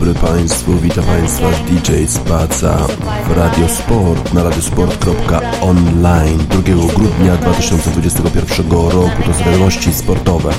dobry Państwu, witam Państwa DJ Spaca w Radio Sport na radiosport.online 2 grudnia 2021 roku to wiadomości sportowe.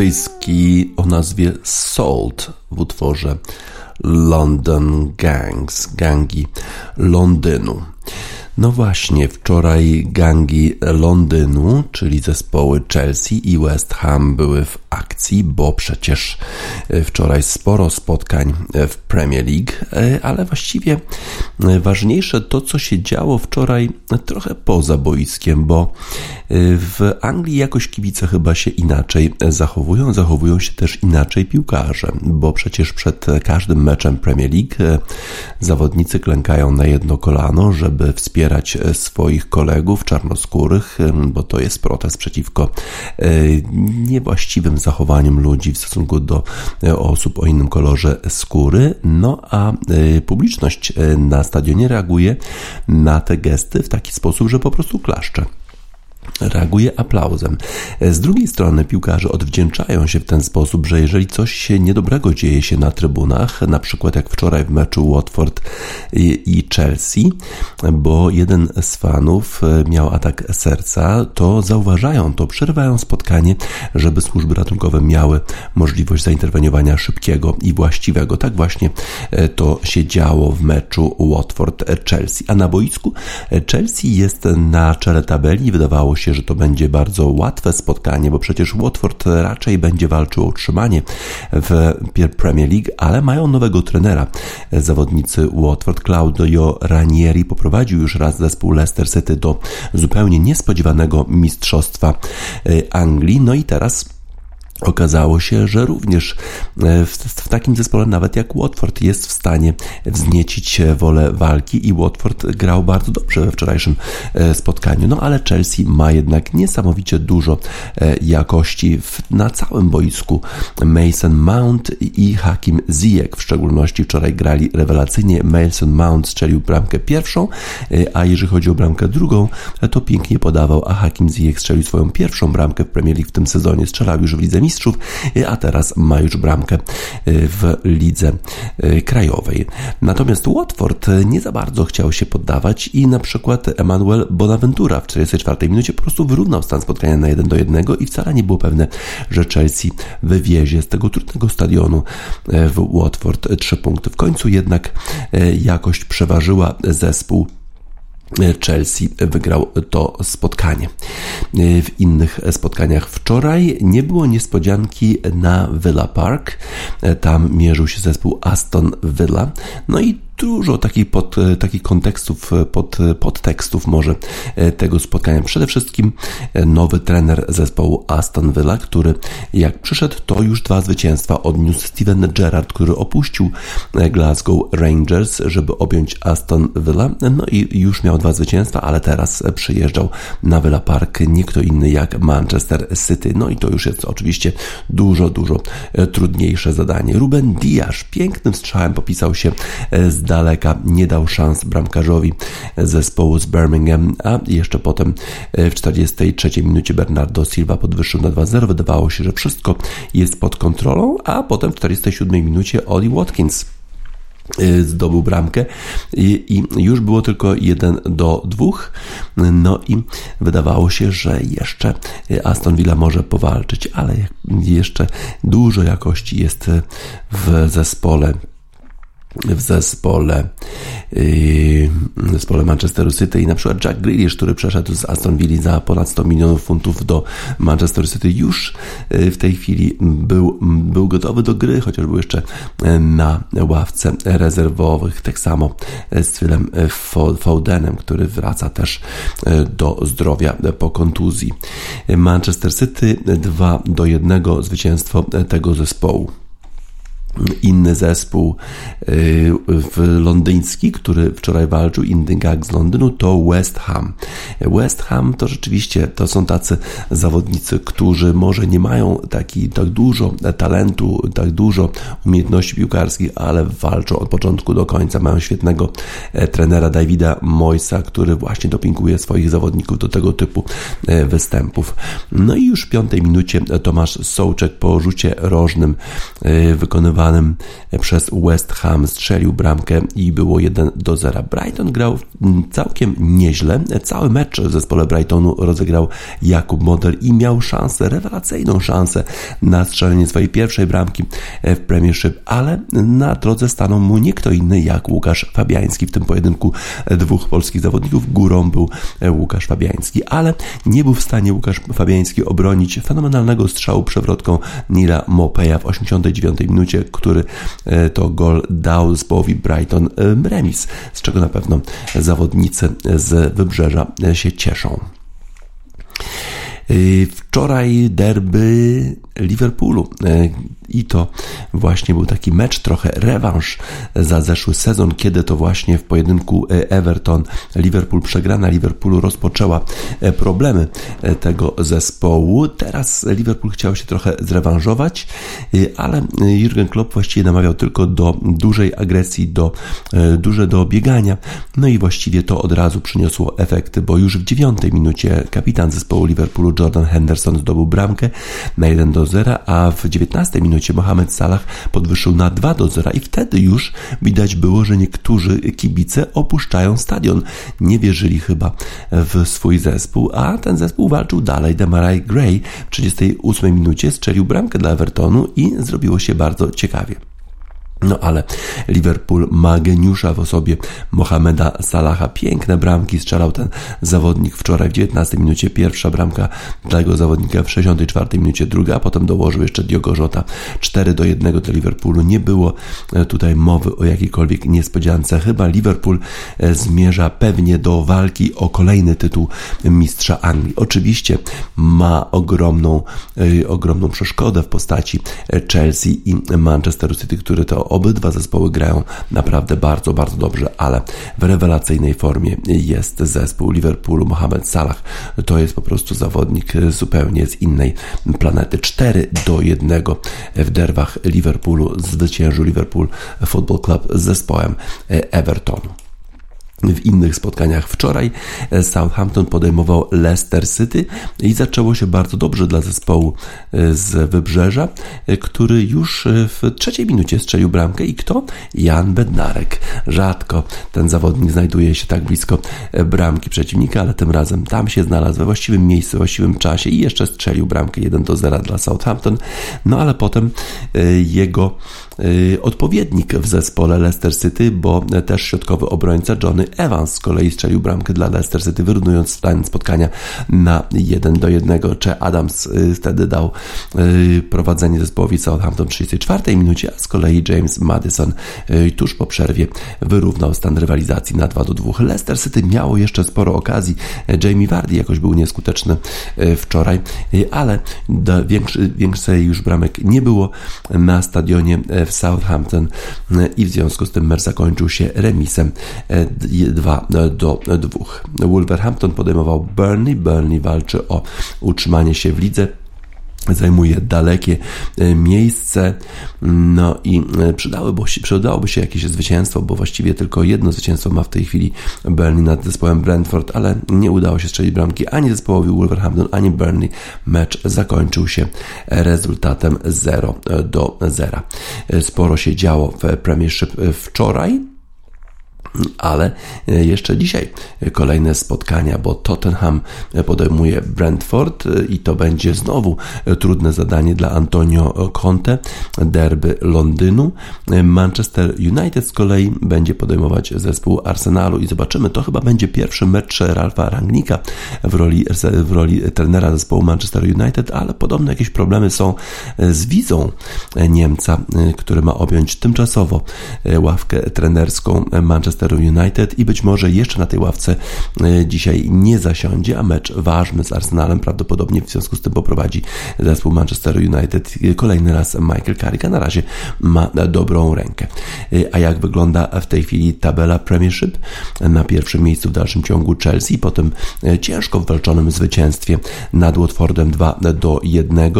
Brytyjski o nazwie Salt w utworze London Gangs, gangi Londynu. No właśnie, wczoraj gangi Londynu, czyli zespoły Chelsea i West Ham były w akcji, bo przecież e, wczoraj sporo spotkań e, w Premier League, e, ale właściwie ważniejsze to, co się działo wczoraj trochę poza boiskiem, bo w Anglii jakoś kibice chyba się inaczej zachowują, zachowują się też inaczej piłkarze, bo przecież przed każdym meczem Premier League zawodnicy klękają na jedno kolano, żeby wspierać swoich kolegów czarnoskórych, bo to jest protest przeciwko niewłaściwym zachowaniem ludzi w stosunku do osób o innym kolorze skóry. No a publiczność na stadionie reaguje na te gesty w taki sposób, że po prostu klaszcze reaguje aplauzem. Z drugiej strony piłkarze odwdzięczają się w ten sposób, że jeżeli coś się niedobrego dzieje się na trybunach, na przykład jak wczoraj w meczu Watford i Chelsea, bo jeden z fanów miał atak serca, to zauważają to, przerywają spotkanie, żeby służby ratunkowe miały możliwość zainterweniowania szybkiego i właściwego. Tak właśnie to się działo w meczu Watford-Chelsea. A na boisku Chelsea jest na czele tabeli, wydawało się, że to będzie bardzo łatwe spotkanie, bo przecież Watford raczej będzie walczył o utrzymanie w Premier League, ale mają nowego trenera. Zawodnicy Watford Claudio Ranieri poprowadził już raz zespół Leicester City do zupełnie niespodziewanego mistrzostwa e, Anglii. No i teraz Okazało się, że również e, w, w, takim zespole, nawet jak Watford, jest w stanie wzniecić wolę walki i Watford grał bardzo dobrze we wczorajszym e, spotkaniu. No ale Chelsea ma jednak niesamowicie dużo e, jakości w, na całym boisku. Mason Mount i Hakim Ziyech w szczególności wczoraj grali rewelacyjnie. Mason Mount strzelił bramkę pierwszą, a jeżeli chodzi o bramkę drugą, to pięknie podawał, a Hakim Ziyech strzelił swoją pierwszą bramkę w Premier League w tym sezonie. Strzelał już w lidze Mistrzów, a teraz ma już bramkę w lidze krajowej. Natomiast Watford nie za bardzo chciał się poddawać i na przykład Emanuel Bonaventura w 44 minucie po prostu wyrównał stan spotkania na 1 do 1 i wcale nie było pewne, że Chelsea wywiezie z tego trudnego stadionu w Watford 3 punkty. W końcu jednak jakość przeważyła zespół Chelsea wygrał to spotkanie. W innych spotkaniach wczoraj nie było niespodzianki na Villa Park. Tam mierzył się zespół Aston Villa. No i dużo takich, pod, e, takich kontekstów, e, pod, e, podtekstów może tego spotkania. Przede wszystkim nowy trener zespołu Aston Villa, który jak przyszedł, to już dwa zwycięstwa odniósł Steven Gerrard, który opuścił Glasgow Rangers, żeby objąć Aston Villa. No i już miał dwa zwycięstwa, ale teraz przyjeżdżał na Villa Park nie kto inny jak Manchester City. No i to już jest oczywiście dużo, dużo trudniejsze zadanie. Ruben Diaz pięknym strzałem popisał się z daleka nie dał szans bramkarzowi zespołu z Birmingham, a jeszcze potem e, w 43 minucie Bernardo Silva podwyższył na 2-0. Wydawało się, że wszystko jest pod kontrolą, a potem w 47 minucie Oli Watkins e, zdobył bramkę i, już było tylko 1 do 2. No i wydawało się, że jeszcze Aston Villa może powalczyć, ale jeszcze dużo jakości jest w zespole w zespole, yy, w zespole Manchesteru City i na przykład Jack Grealish, który przeszedł z Aston Villa za ponad 100 milionów funtów do Manchester City już yy, w tej chwili był, był gotowy do gry, chociaż był jeszcze yy, na ławce rezerwowych. Tak samo z Philem Fodenem, który wraca też do zdrowia po kontuzji. Manchester City 2 do 1 zwycięstwo tego zespołu inny zespół y, londyński, który wczoraj walczył, inny gag z Londynu, to West Ham. West Ham to rzeczywiście to są tacy zawodnicy, którzy może nie mają taki, tak dużo talentu, tak dużo umiejętności piłkarskich, ale walczą od początku do końca. Mają świetnego e, trenera Davida Moisa, który właśnie dopinguje swoich zawodników do tego typu e, występów. No i już w piątej minucie Tomasz Sołczek po rzucie rożnym e, wykonywał przez West Ham strzelił bramkę i było 1 do 0. Brighton grał całkiem nieźle. Cały mecz w zespole Brightonu rozegrał Jakub Model i miał szansę, rewelacyjną szansę na strzelenie swojej pierwszej bramki w Premiership, ale na drodze stanął mu nie kto inny jak Łukasz Fabiański. W tym pojedynku dwóch polskich zawodników górą był Łukasz Fabiański, ale nie był w stanie Łukasz Fabiański obronić fenomenalnego strzału przewrotką Nila Mopeja w 89 minucie, który e, to gol dał zespołowi Brighton e, remis, z czego na pewno zawodnicy z wybrzeża e, się cieszą. Wczoraj derby Liverpoolu i to właśnie był taki mecz, trochę rewanż za zeszły sezon, kiedy to właśnie w pojedynku e, Everton-Liverpool przegrana Liverpoolu rozpoczęła problemy tego zespołu. Teraz Liverpool chciał się trochę zrewanżować, ale Jurgen Klopp właściwie namawiał tylko do dużej agresji, do duże do biegania. No i właściwie to od razu przyniosło efekty, bo już w dziewiątej minucie kapitan zespołu Liverpoolu Jordan Henderson zdobył bramkę na 1 do 0, a w 19 minucie Mohamed Salah podwyższył na 2 do 0 i wtedy już widać było, że niektórzy kibice opuszczają stadion. Nie wierzyli chyba w swój zespół, a ten zespół walczył dalej. Demarai Gray w 38 minucie strzelił bramkę dla Evertonu i zrobiło się bardzo ciekawie. No ale Liverpool ma geniusza w osobie Mohameda Salaha. Piękne bramki strzelał ten zawodnik wczoraj w 19 minucie. Pierwsza bramka dla tego zawodnika w 64 minucie, druga, a potem dołożył jeszcze Diogo Jota 4 do 1 do Liverpoolu. Nie było e, tutaj mowy o jakiejkolwiek niespodziance. Chyba Liverpool e, zmierza pewnie do walki o kolejny tytuł mistrza Anglii. Oczywiście ma ogromną, e, ogromną przeszkodę w postaci Chelsea i Manchester City, które to obydwa zespoły grają naprawdę bardzo, bardzo dobrze, ale w rewelacyjnej formie jest zespół Liverpoolu. Mohamed Salah to jest po prostu zawodnik zupełnie z innej planety. 4 do 1 w derwach Liverpoolu zwyciężył Liverpool Football Club z zespołem Evertonu w innych spotkaniach. Wczoraj e, Southampton podejmował Leicester City i zaczęło się bardzo dobrze dla zespołu e, z Wybrzeża, e, który już w trzeciej minucie strzelił bramkę i kto? Jan Bednarek. Rzadko ten zawodnik znajduje się tak blisko bramki przeciwnika, ale tym razem tam się znalazł we właściwym miejscu, we właściwym czasie i jeszcze strzelił bramkę 1 do 0 dla Southampton. No ale potem jego odpowiednik w zespole Leicester City, bo też środkowy obrońca Johnny Evans z kolei strzelił bramkę dla Leicester City, wyrównując stan spotkania na 1 do 1. Cze Adams y, wtedy dał y, prowadzenie zespołowi Southampton w 34 minucie, a z kolei James Madison y, tuż po przerwie wyrównał stan rywalizacji na 2 do 2. Leicester City miało jeszcze sporo okazji. Jamie Vardy jakoś był nieskuteczny wczoraj, ale większej już bramek nie było na stadionie w Southampton i w związku z tym mecz zakończył się remisem 2 do 2. Wolverhampton podejmował Burnley. Burnley walczy o utrzymanie się w lidze zajmuje dalekie e, miejsce, no i e, przydałoby się, przydałoby się jakieś zwycięstwo, bo właściwie tylko jedno zwycięstwo ma w tej chwili Burnley nad zespołem Brentford, ale nie udało się strzelić bramki ani zespołowi Wolverhampton, ani Burnley. Mecz zakończył się rezultatem 0 do 0. E, sporo się działo w Premiership wczoraj ale e, jeszcze dzisiaj kolejne spotkania, bo Tottenham podejmuje Brentford e, i to będzie znowu trudne zadanie dla Antonio Conte, derby Londynu. Manchester United z kolei będzie podejmować zespół Arsenalu i zobaczymy, to chyba będzie pierwszy mecz Ralfa Rangnika w roli, w roli trenera zespołu Manchester United, ale podobno jakieś problemy są z wizą Niemca, który ma objąć tymczasowo ławkę trenerską Manchester Manchesteru United i być może jeszcze na tej ławce e, dzisiaj nie zasiądzie, a mecz ważny z Arsenalem prawdopodobnie w związku z tym poprowadzi zespół Manchesteru United kolejny raz Michael Carrick, a na razie ma dobrą rękę. E, a jak wygląda w tej chwili tabela Premiership? Na pierwszym miejscu w dalszym ciągu Chelsea, potem e, ciężko walczonym zwycięstwie nad Watfordem 2 do 1.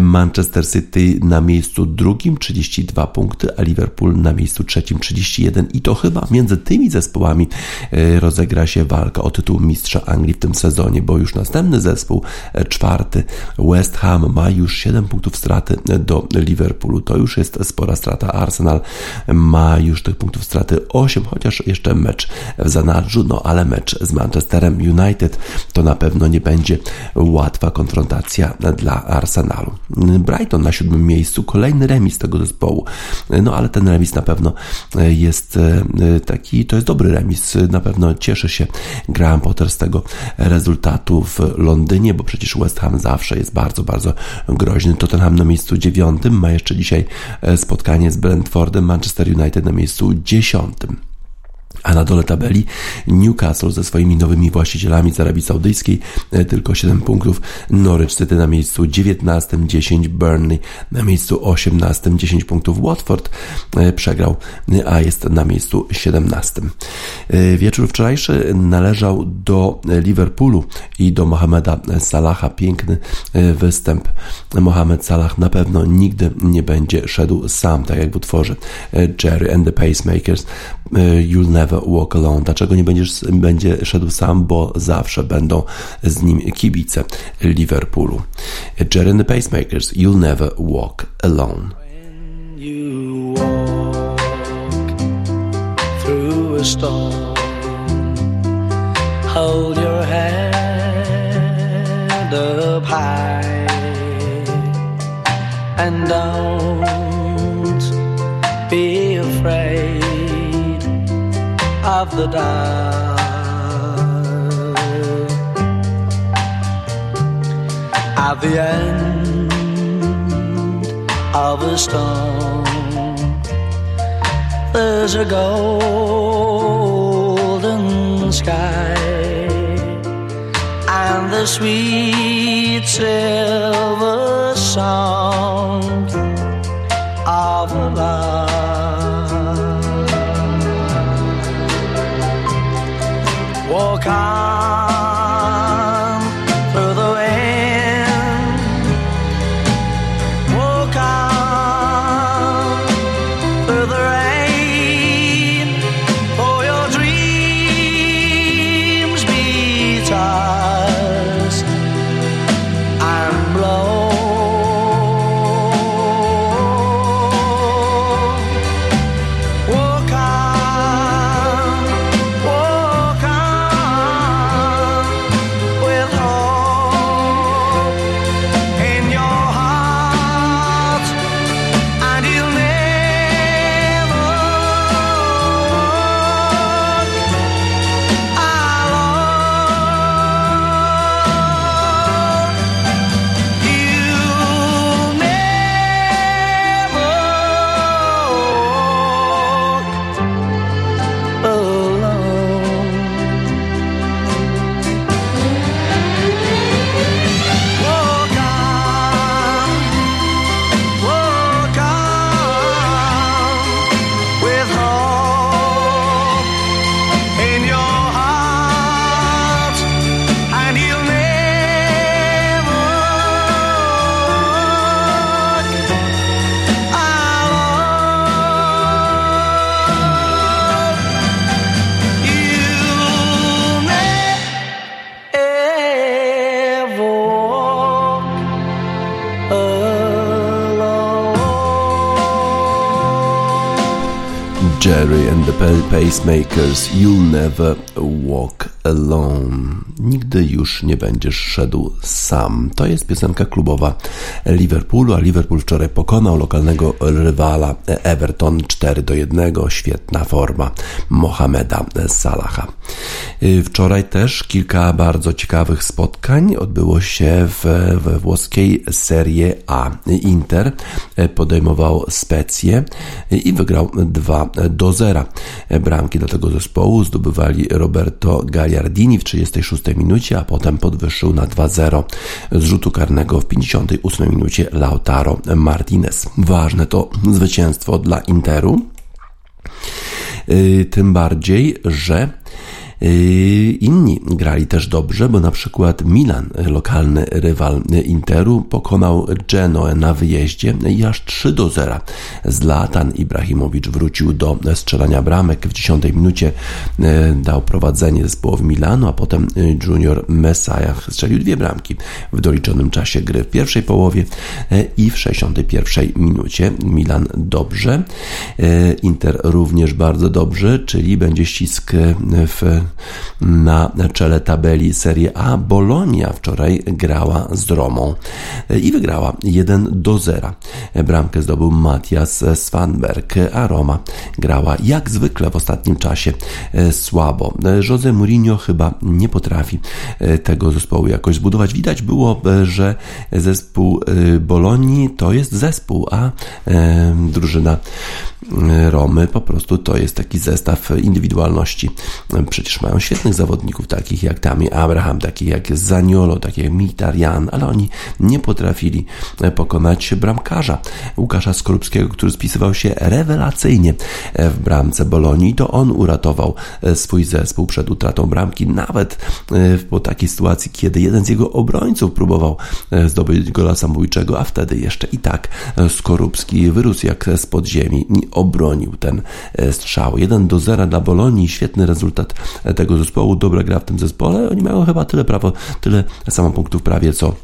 Manchester City na miejscu drugim 32 punkty, a Liverpool na miejscu trzecim 31 i to chyba między tymi zespołami e, rozegra się walka o tytuł mistrza Anglii w tym sezonie, bo już następny zespół, e, czwarty, West Ham, ma już 7 punktów straty do Liverpoolu. To już jest spora strata. Arsenal ma już tych punktów straty 8, chociaż jeszcze mecz w zanadrzu, no ale mecz z Manchesterem United to na pewno nie będzie łatwa konfrontacja dla Arsenalu. Brighton na siódmym miejscu, kolejny remis tego zespołu, no ale ten remis na pewno jest taki, to jest dobry remis. Na pewno cieszy się Graham Potter z tego rezultatu w Londynie, bo przecież West Ham zawsze jest bardzo, bardzo groźny. Tottenham na miejscu dziewiątym ma jeszcze dzisiaj e, spotkanie z Brentfordem, Manchester United na miejscu dziesiątym. A na dole tabeli Newcastle ze swoimi nowymi właścicielami z Arabii Saudyjskiej e, tylko 7 punktów. Norwich City na miejscu 19, 10 Burnley na miejscu 18, 10 punktów. Watford e, przegrał, a jest na miejscu 17. E, wieczór wczorajszy należał do Liverpoolu i do Mohameda Salaha. Piękny występ. Mohamed Salah na pewno nigdy nie będzie szedł sam, tak jak w utworze Jerry and the Pacemakers. You'll never walk alone. Dlaczego nie będziesz, będzie szedł sam? Bo zawsze będą z nim kibice Liverpoolu. Jerry the Pacemakers, You'll never walk alone. When you walk through a storm, hold your head up high and don't of the dark. At the end of a storm, there's a golden sky and the sweet silver sound of love. Pacemakers, You'll Never Walk Alone. Nigdy już nie będziesz szedł sam. To jest piosenka klubowa Liverpoolu, a Liverpool wczoraj pokonał lokalnego rywala Everton 4 do 1. Świetna forma Mohameda Salaha. Y, Wczoraj też kilka bardzo ciekawych spotkań odbyło się w, we włoskiej Serie A. Inter podejmował Specję i wygrał 2 do 0. Bramki do tego zespołu zdobywali Roberto Gagliardini w 36 minucie, a potem podwyższył na 2-0 z rzutu karnego w 58 minucie Lautaro Martinez. Ważne to zwycięstwo dla Interu. Yy, Tym bardziej, że inni grali też dobrze, bo na przykład Milan, lokalny rywal Interu, pokonał Genoę na wyjeździe i aż 3 do 0. Zlatan Ibrahimowicz wrócił do strzelania bramek w 10 minucie, yy, dał prowadzenie zespołowi Milanu, a potem yy, Junior Messiah strzelił dwie bramki w doliczonym czasie gry w pierwszej połowie yy, i w 61 minucie. Milan dobrze, yy, Inter również bardzo dobrze, czyli będzie ścisk w, na czele tabeli Serie A. Bolonia wczoraj grała z Romą i wygrała 1 do 0. Bramkę zdobył Matias Svanberg, a Roma grała jak zwykle w ostatnim czasie słabo. Jose Mourinho chyba nie potrafi tego zespołu jakoś zbudować. Widać było, że zespół Bolonii to jest zespół, a drużyna Romy po prostu to jest taki zestaw indywidualności. Przecież mają świetnych zawodników, takich jak Tami Abraham, takich jak Zaniolo, takich jak Mitarian, ale oni nie potrafili pokonać bramkarza Łukasza Skorupskiego, który spisywał się rewelacyjnie w bramce Bolonii. To on uratował swój zespół przed utratą bramki, nawet po takiej sytuacji, kiedy jeden z jego obrońców próbował zdobyć gola samobójczego, a wtedy jeszcze i tak Skorupski wyrósł jak z podziemi obronił ten strzał. 1 do 0 dla Bolonii, świetny rezultat tego zespołu, dobra gra w tym zespole. Oni mają chyba tyle prawo, tyle samo punktów prawie co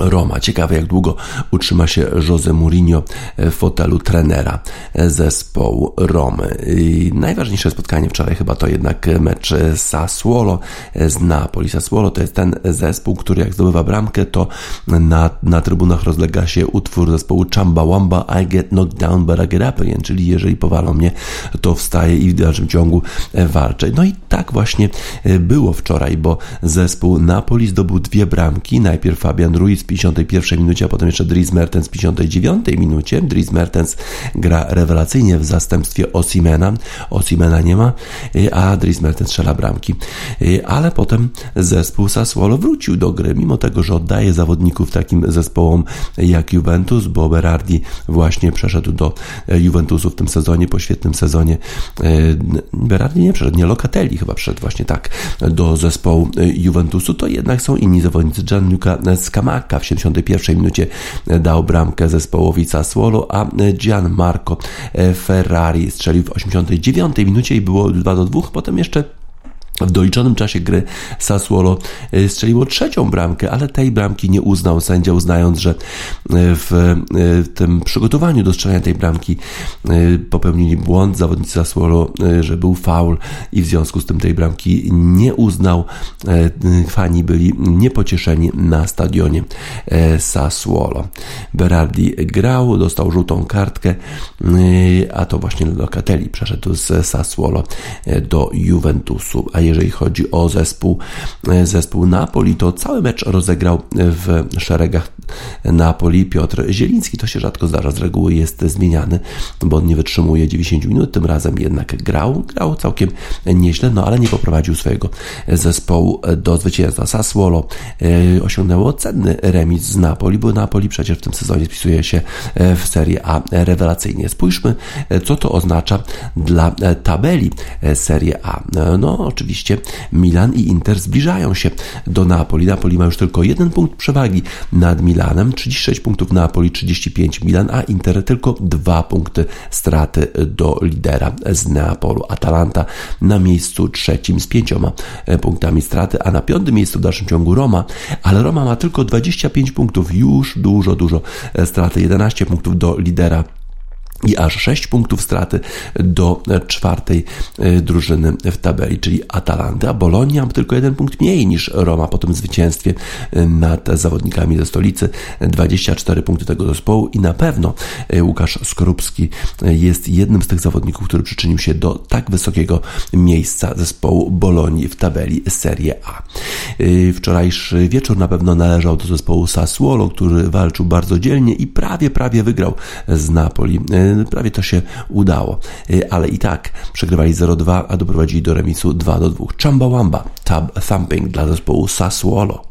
Roma. Ciekawe, jak długo utrzyma się Jose Mourinho w fotelu trenera zespołu Romy. I najważniejsze spotkanie wczoraj chyba to jednak mecz Sassuolo z Napoli. Sassuolo to jest ten zespół, który jak zdobywa bramkę, to na, na trybunach rozlega się utwór zespołu Chamba Wamba I get knocked down but I get up again, czyli jeżeli powalą mnie, to wstaję i w dalszym ciągu walczę. No i tak właśnie było wczoraj, bo zespół Napoli zdobył dwie bramki. Najpierw Fabian Ruiz 51 minucie, a potem jeszcze Dries Mertens w 59 minucie. Dries Mertens gra rewelacyjnie w zastępstwie Osimena. Osimena nie ma, a Dries Mertens strzela bramki. Ale potem zespół Sassuolo wrócił do gry, mimo tego, że oddaje zawodników takim zespołom jak Juventus, bo Berardi właśnie przeszedł do Juventusu w tym sezonie, po świetnym sezonie. Berardi nie przeszedł, nie Locatelli chyba przeszedł właśnie tak do zespołu Juventusu, to jednak są inni zawodnicy. Gianluca Scamacca w 71 minucie dał bramkę zespołowi Sassuolo, a Gianmarco Ferrari strzelił w 89 minucie i było 2 do 2. Potem jeszcze w doliczonym czasie gry Sassuolo e, strzeliło trzecią bramkę, ale tej bramki nie uznał sędzia, uznając, że w, e, w tym przygotowaniu do strzelania tej bramki popełnili błąd zawodnicy Sassuolo, że był faul i w związku z tym tej bramki nie uznał. Fani byli niepocieszeni na stadionie Sassuolo. Berardi grał, dostał żółtą kartkę, a to właśnie Locatelli przeszedł z Sassuolo do Juventusu. A jeżeli chodzi o zespół, e, zespół Napoli, to cały mecz rozegrał w szeregach Napoli Piotr Zieliński. To się rzadko zdarza, z reguły jest zmieniany, bo on nie wytrzymuje 90 minut, tym razem jednak grał, grał całkiem nieźle, no ale nie poprowadził swojego zespołu do zwycięstwa. Sassuolo e, osiągnęło cenny remis z Napoli, bo Napoli przecież w tym sezonie spisuje się e, w Serie A rewelacyjnie. Spójrzmy, co to oznacza dla tabeli Serie A. No, oczywiście oczywiście Milan i Inter zbliżają się do Napoli. Napoli ma już tylko jeden punkt przewagi nad Milanem, 36 punktów Napoli, 35 Milan, a Inter tylko dwa punkty straty do lidera z Neapolu. Atalanta na miejscu trzecim z pięcioma punktami straty, a na piątym miejscu w dalszym ciągu Roma, ale Roma ma tylko 25 punktów, już dużo, dużo straty, 11 punktów do lidera i aż 6 punktów straty do czwartej e, drużyny w tabeli, czyli Atalanty, a Bologna ma tylko jeden punkt mniej niż Roma po tym zwycięstwie e, nad zawodnikami ze stolicy, 24 punkty tego zespołu i na pewno e, Łukasz Skorupski jest jednym z tych zawodników, który przyczynił się do tak wysokiego miejsca zespołu Bolonii w tabeli Serie A. Wczorajszy wieczór na pewno należał do zespołu Sassuolo, który walczył bardzo dzielnie i prawie, prawie wygrał z Napoli prawie to się udało. Y, ale i tak przegrywali 0-2, a doprowadzili do remisu 2-2. Chamba tab thumping dla zespołu Sassuolo.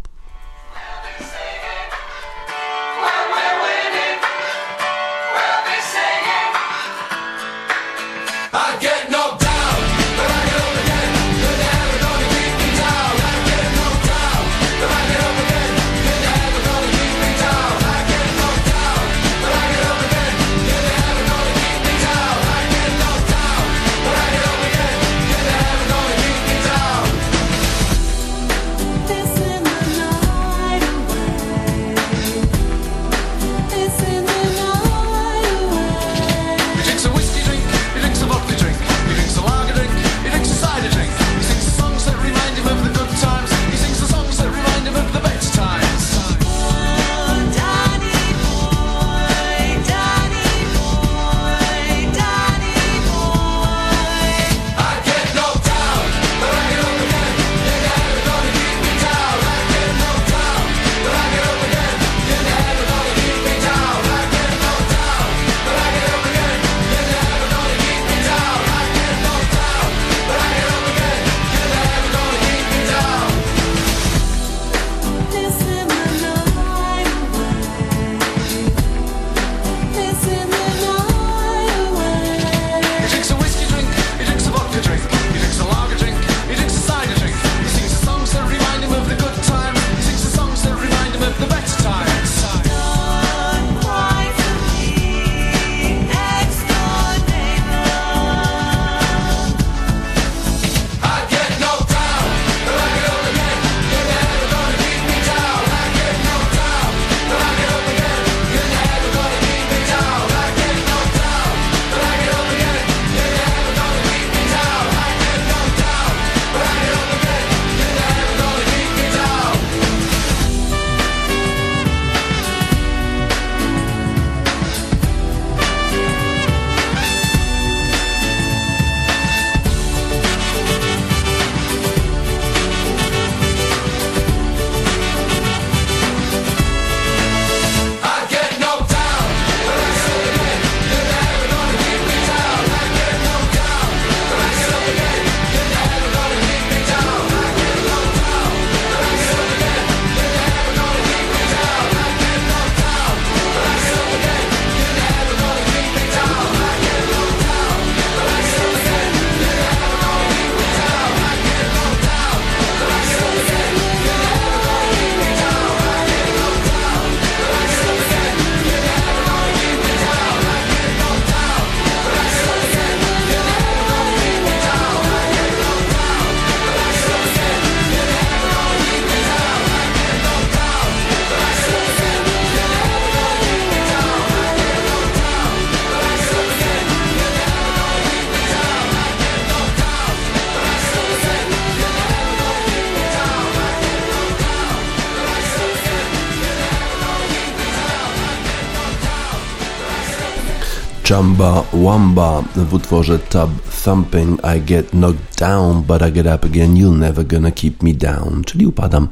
Chamba Wamba w utworze Tub Thumping I get knocked down, but I get up again, you're never gonna keep me down. Czyli upadam,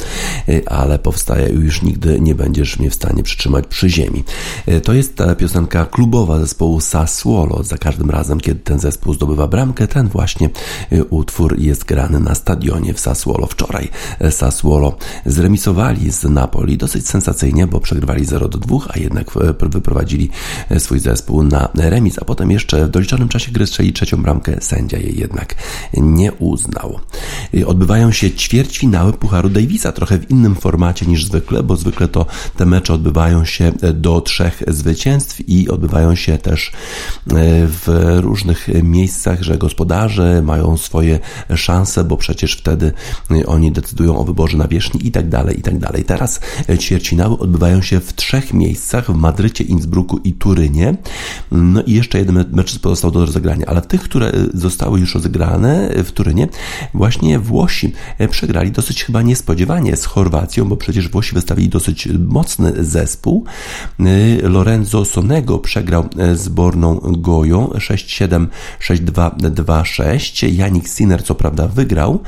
y, ale powstaję i już nigdy nie będziesz mnie w stanie przytrzymać przy ziemi. Y, to jest piosenka klubowa zespołu Sassuolo. Za każdym razem, kiedy ten zespół zdobywa bramkę, ten właśnie y, utwór jest grany na stadionie w Sassuolo. Wczoraj Sassuolo zremisowali z Napoli dosyć sensacyjnie, bo przegrywali 0 do 2, a jednak wyprowadzili swój zespół na remis, a potem jeszcze w doliczonym czasie gry strzeli trzecią bramkę, sędzia jej jednak nie uznał. Odbywają się ćwierćfinały Pucharu Davisa, trochę w innym formacie niż zwykle, bo zwykle to te mecze odbywają się do trzech zwycięstw i odbywają się też e, w różnych miejscach, że gospodarze mają swoje szanse, bo przecież wtedy oni decydują o wyborze nawierzchni i tak dalej, i tak dalej. Teraz ćwierćfinały odbywają się w trzech miejscach, w Madrycie, Innsbrucku i Turynie. No i jeszcze jeden mecz pozostał do rozegrania, ale tych, które zostały już rozegrane w Turynie, właśnie Włosi przegrali dosyć chyba niespodziewanie z Chorwacją, bo przecież Włosi wystawili dosyć mocny zespół. Lorenzo Sonego przegrał z Borną Goją 6-7, 6-2, 2-6. Janik Sinner co prawda wygrał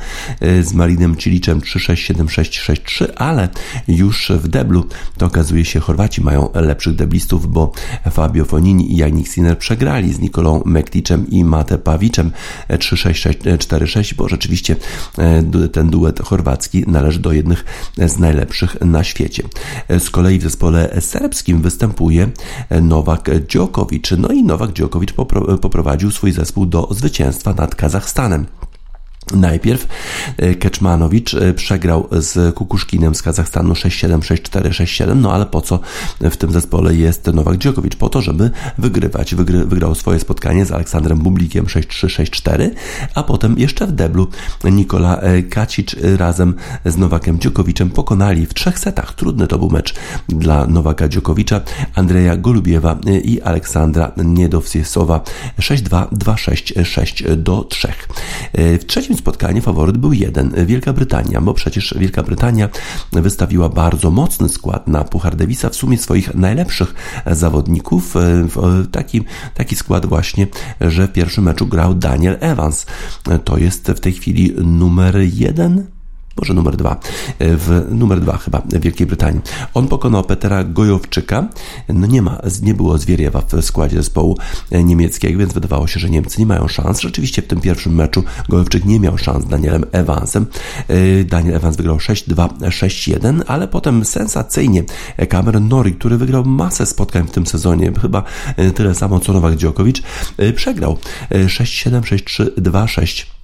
z Marinem Ciliczem 3-6, 7-6, 6-3, ale już w deblu to okazuje się Chorwaci mają lepszych deblistów, bo Fabio Fonini i Janik Sinner przegrali z Nikolą Mekliczem i Mate Pawiczem 3-6-4-6, bo rzeczywiście e, ten duet chorwacki należy do jednych z najlepszych na świecie. Z kolei w zespole serbskim występuje Nowak Djokovic. No i Nowak Djokovic poprowadził swój zespół do zwycięstwa nad Kazachstanem. Najpierw e, Keczmanowicz e, przegrał z Kukuszkinem z Kazachstanu 6-7, 6-4, 6-7, no ale po co w tym zespole jest Nowak Dziokowicz? Po to, żeby wygrywać. Wygry, wygrał swoje spotkanie z Aleksandrem Bublikiem 6-3, 6-4, a potem jeszcze w deblu Nikola e, Kacic razem z Nowakiem Dziokowiczem pokonali w trzech setach. Trudny to był mecz dla Nowaka Dziokowicza, Andrzeja Golubiewa i Aleksandra Niedowsiesowa 6-2, 2-6, 6 do 3. W trzecim spotkaniu faworyt był jeden Wielka Brytania, bo przecież Wielka Brytania wystawiła bardzo mocny skład na Puchar Davisa, w sumie swoich najlepszych zawodników. Taki, taki skład właśnie, że w pierwszym meczu grał Daniel Evans. To jest w tej chwili numer jeden może numer dwa, w numer dwa chyba w Wielkiej Brytanii. On pokonał Petera Gojowczyka. No nie ma, nie było Zwieriewa w składzie zespołu niemieckiego, więc wydawało się, że Niemcy nie mają szans. Rzeczywiście w tym pierwszym meczu Gojowczyk nie miał szans z Danielem Evansem. E, Daniel Evans wygrał 6-2, 6-1, ale potem sensacyjnie Cameron Norrie, który wygrał masę spotkań w tym sezonie, chyba tyle samo co Nowak Dziokowicz, e, przegrał 6-7, 6-3, 2-6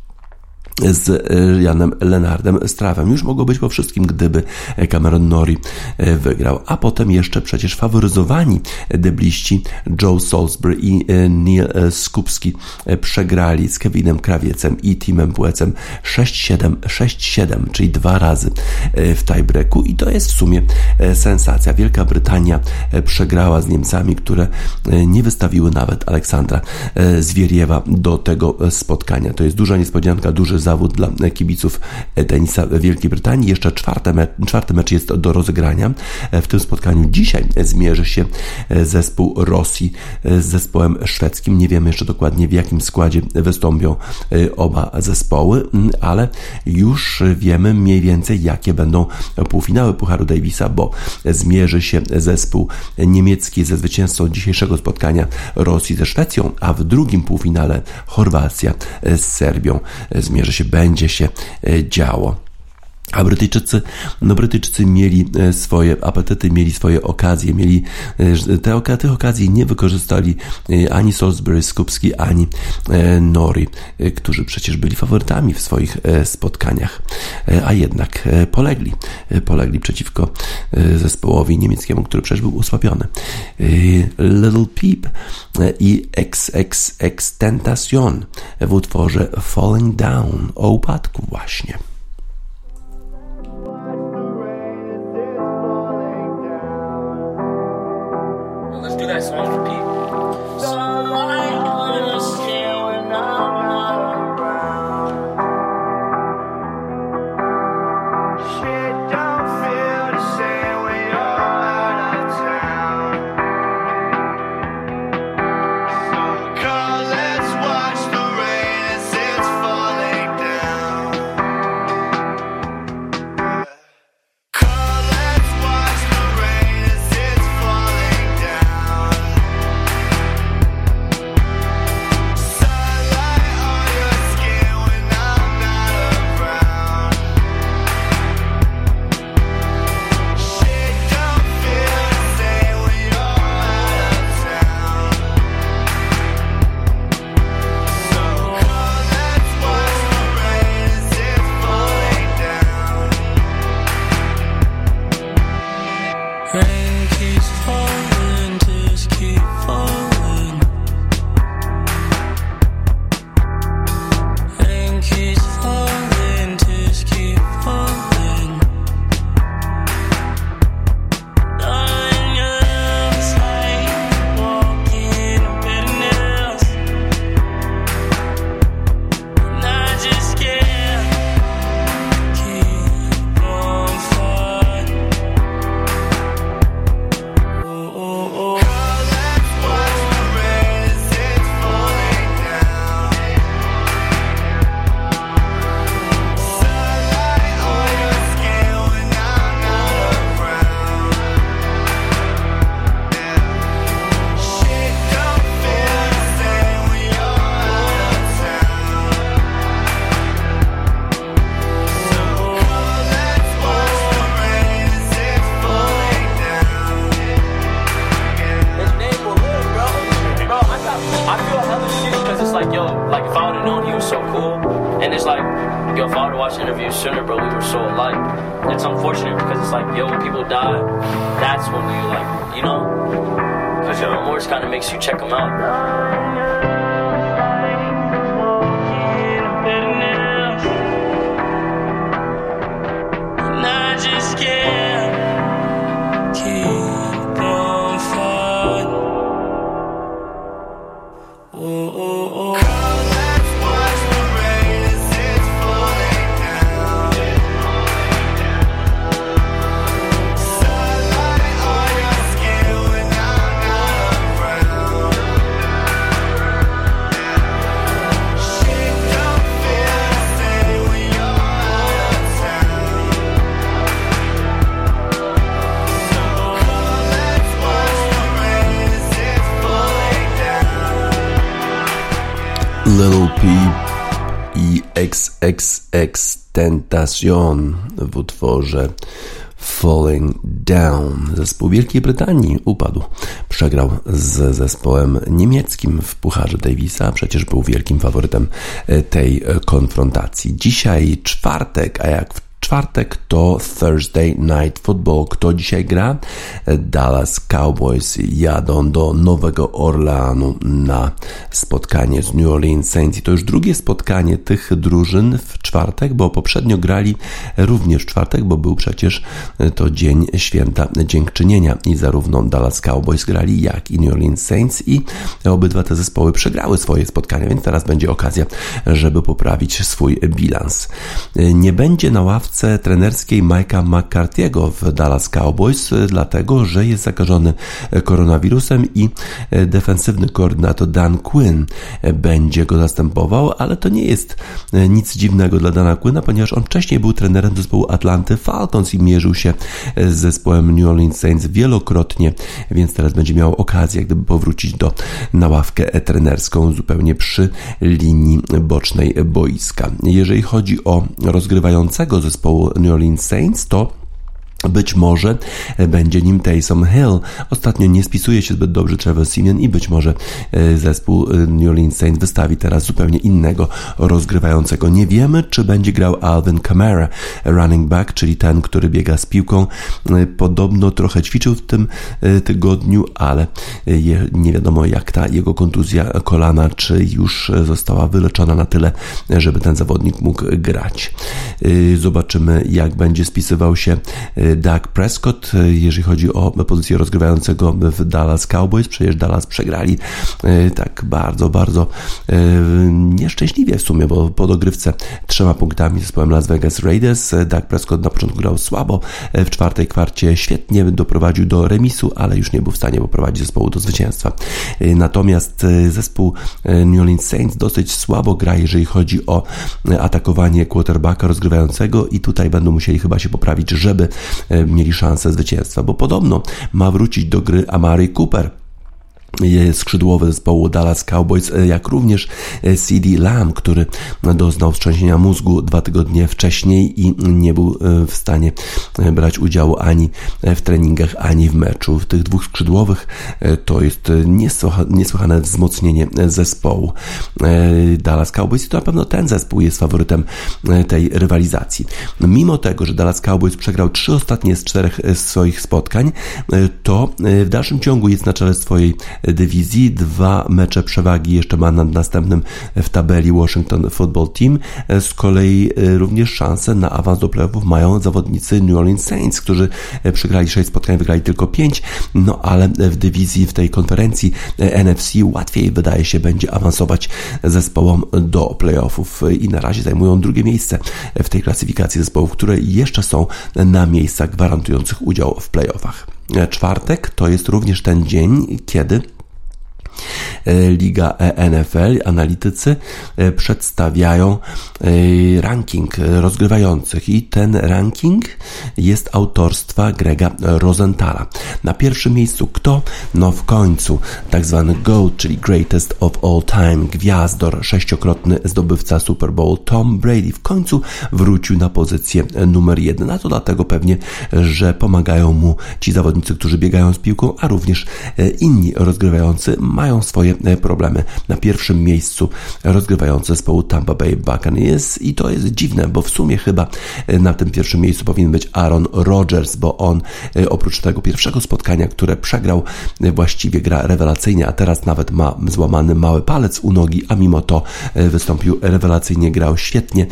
z e, Janem Lenardem Strawem. Już mogło być po wszystkim, gdyby Cameron Nori e, wygrał. A potem jeszcze przecież faworyzowani debliści Joe Salisbury i e, Neil Skupski przegrali z Kevinem Krawiecem i Timem Płecem 6-7, 6-7, czyli dwa razy w tiebreaku i to jest w sumie sensacja. Wielka Brytania przegrała z Niemcami, które nie wystawiły nawet Aleksandra Zwieriewa do tego spotkania. To jest duża niespodzianka, duży zawód dla kibiców tenisa Wielkiej Brytanii. Jeszcze czwarty mecz, czwarty mecz jest do rozegrania. W tym spotkaniu dzisiaj zmierzy się zespół Rosji z zespołem szwedzkim. Nie wiemy jeszcze dokładnie w jakim składzie wystąpią oba zespoły, ale już wiemy mniej więcej jakie będą półfinały Pucharu Davisa, bo zmierzy się zespół niemiecki ze zwycięzcą dzisiejszego spotkania Rosji ze Szwecją, a w drugim półfinale Chorwacja z Serbią zmierzy się, będzie się e, działo. A Brytyjczycy, no Brytyjczycy mieli e, swoje apetyty, mieli swoje okazje, mieli e, te, tych okazji nie wykorzystali ani Salisbury, Skupski, ani Nori, którzy przecież byli faworytami w swoich spotkaniach, a jednak polegli, polegli przeciwko zespołowi niemieckiemu, który przecież był usłabiony. Little Peep i XXX Tentation w utworze Falling Down o upadku właśnie. Let's do that song Tentacion w utworze Falling Down. Zespół Wielkiej Brytanii upadł. Przegrał z zespołem niemieckim w Pucharze Davisa. Przecież był wielkim faworytem e, tej e, konfrontacji. Dzisiaj czwartek, a jak w czwartek to Thursday Night Football. Kto dzisiaj gra? Dallas Cowboys jadą do Nowego Orleanu na spotkanie z New Orleans Saints. I to już drugie spotkanie tych drużyn w czwartek, bo poprzednio grali również w czwartek, bo był przecież to dzień święta dziękczynienia i zarówno Dallas Cowboys grali, jak i New Orleans Saints i obydwa te zespoły przegrały swoje spotkania, więc teraz będzie okazja, żeby poprawić swój bilans. Nie będzie na ławce trenerskiej Mike'a McCarthy'ego w Dallas Cowboys, dlatego że jest zakażony koronawirusem i defensywny koordynator Dan Quinn będzie go zastępował, ale to nie jest nic dziwnego dla Dana Quinna, ponieważ on wcześniej był trenerem zespołu Atlanty Falcons i mierzył się z zespołem New Orleans Saints wielokrotnie, więc teraz będzie miał okazję, gdyby powrócić do na ławkę trenerską zupełnie przy linii bocznej boiska. Jeżeli chodzi o rozgrywającego zespołu New Orleans Saints, to być może będzie nim Taysom Hill. Ostatnio nie spisuje się zbyt dobrze Trevor Simeon i być może zespół New Orleans Saints wystawi teraz zupełnie innego rozgrywającego. Nie wiemy, czy będzie grał Alvin Kamara, running back, czyli ten, który biega z piłką. Podobno trochę ćwiczył w tym tygodniu, ale nie wiadomo jak ta jego kontuzja kolana, czy już została wyleczona na tyle, żeby ten zawodnik mógł grać. Zobaczymy, jak będzie spisywał się Dak Prescott, jeżeli chodzi o pozycję rozgrywającego w Dallas Cowboys. Przecież Dallas przegrali tak bardzo, bardzo nieszczęśliwie w sumie, bo po dogrywce trzema punktami z zespołem Las Vegas Raiders. Dak Prescott na początku grał słabo, w czwartej kwarcie świetnie doprowadził do remisu, ale już nie był w stanie poprowadzić zespołu do zwycięstwa. Natomiast zespół New Orleans Saints dosyć słabo gra, jeżeli chodzi o atakowanie quarterbacka rozgrywającego i tutaj będą musieli chyba się poprawić, żeby mieli szansę zwycięstwa, bo podobno ma wrócić do gry Amari Cooper skrzydłowy zespołu Dallas Cowboys, jak również CD Lamb, który doznał wstrząsienia mózgu dwa tygodnie wcześniej i nie był w stanie brać udziału ani w treningach, ani w meczu. W tych dwóch skrzydłowych to jest niesłychane wzmocnienie zespołu Dallas Cowboys i to na pewno ten zespół jest faworytem tej rywalizacji. Mimo tego, że Dallas Cowboys przegrał trzy ostatnie z czterech swoich spotkań, to w dalszym ciągu jest na czele swojej dywizji. Dwa mecze przewagi jeszcze ma nad następnym w tabeli Washington Football Team. Z kolei również szanse na awans do playoffów mają zawodnicy New Orleans Saints, którzy przegrali 6 spotkań, wygrali tylko 5, no ale w dywizji, w tej konferencji NFC łatwiej wydaje się będzie awansować zespołom do playoffów i na razie zajmują drugie miejsce w tej klasyfikacji zespołów, które jeszcze są na miejscach gwarantujących udział w playoffach. Czwartek to jest również ten dzień, kiedy Liga NFL, analitycy przedstawiają ranking rozgrywających i ten ranking jest autorstwa Grega Rosenthala. Na pierwszym miejscu kto? No w końcu tak zwany GOAT, czyli Greatest of All Time, gwiazdor, sześciokrotny zdobywca Super Bowl Tom Brady w końcu wrócił na pozycję numer jeden. A to dlatego pewnie, że pomagają mu ci zawodnicy, którzy biegają z piłką, a również inni rozgrywający mają mają swoje e, problemy. Na pierwszym miejscu rozgrywający zespołu Tampa Bay Buccaneers i to jest dziwne, bo w sumie chyba e, na tym pierwszym miejscu powinien być Aaron Rodgers, bo on e, oprócz tego pierwszego spotkania, które przegrał, właściwie gra rewelacyjnie, a teraz nawet ma złamany mały palec u nogi, a mimo to wystąpił rewelacyjnie, grał świetnie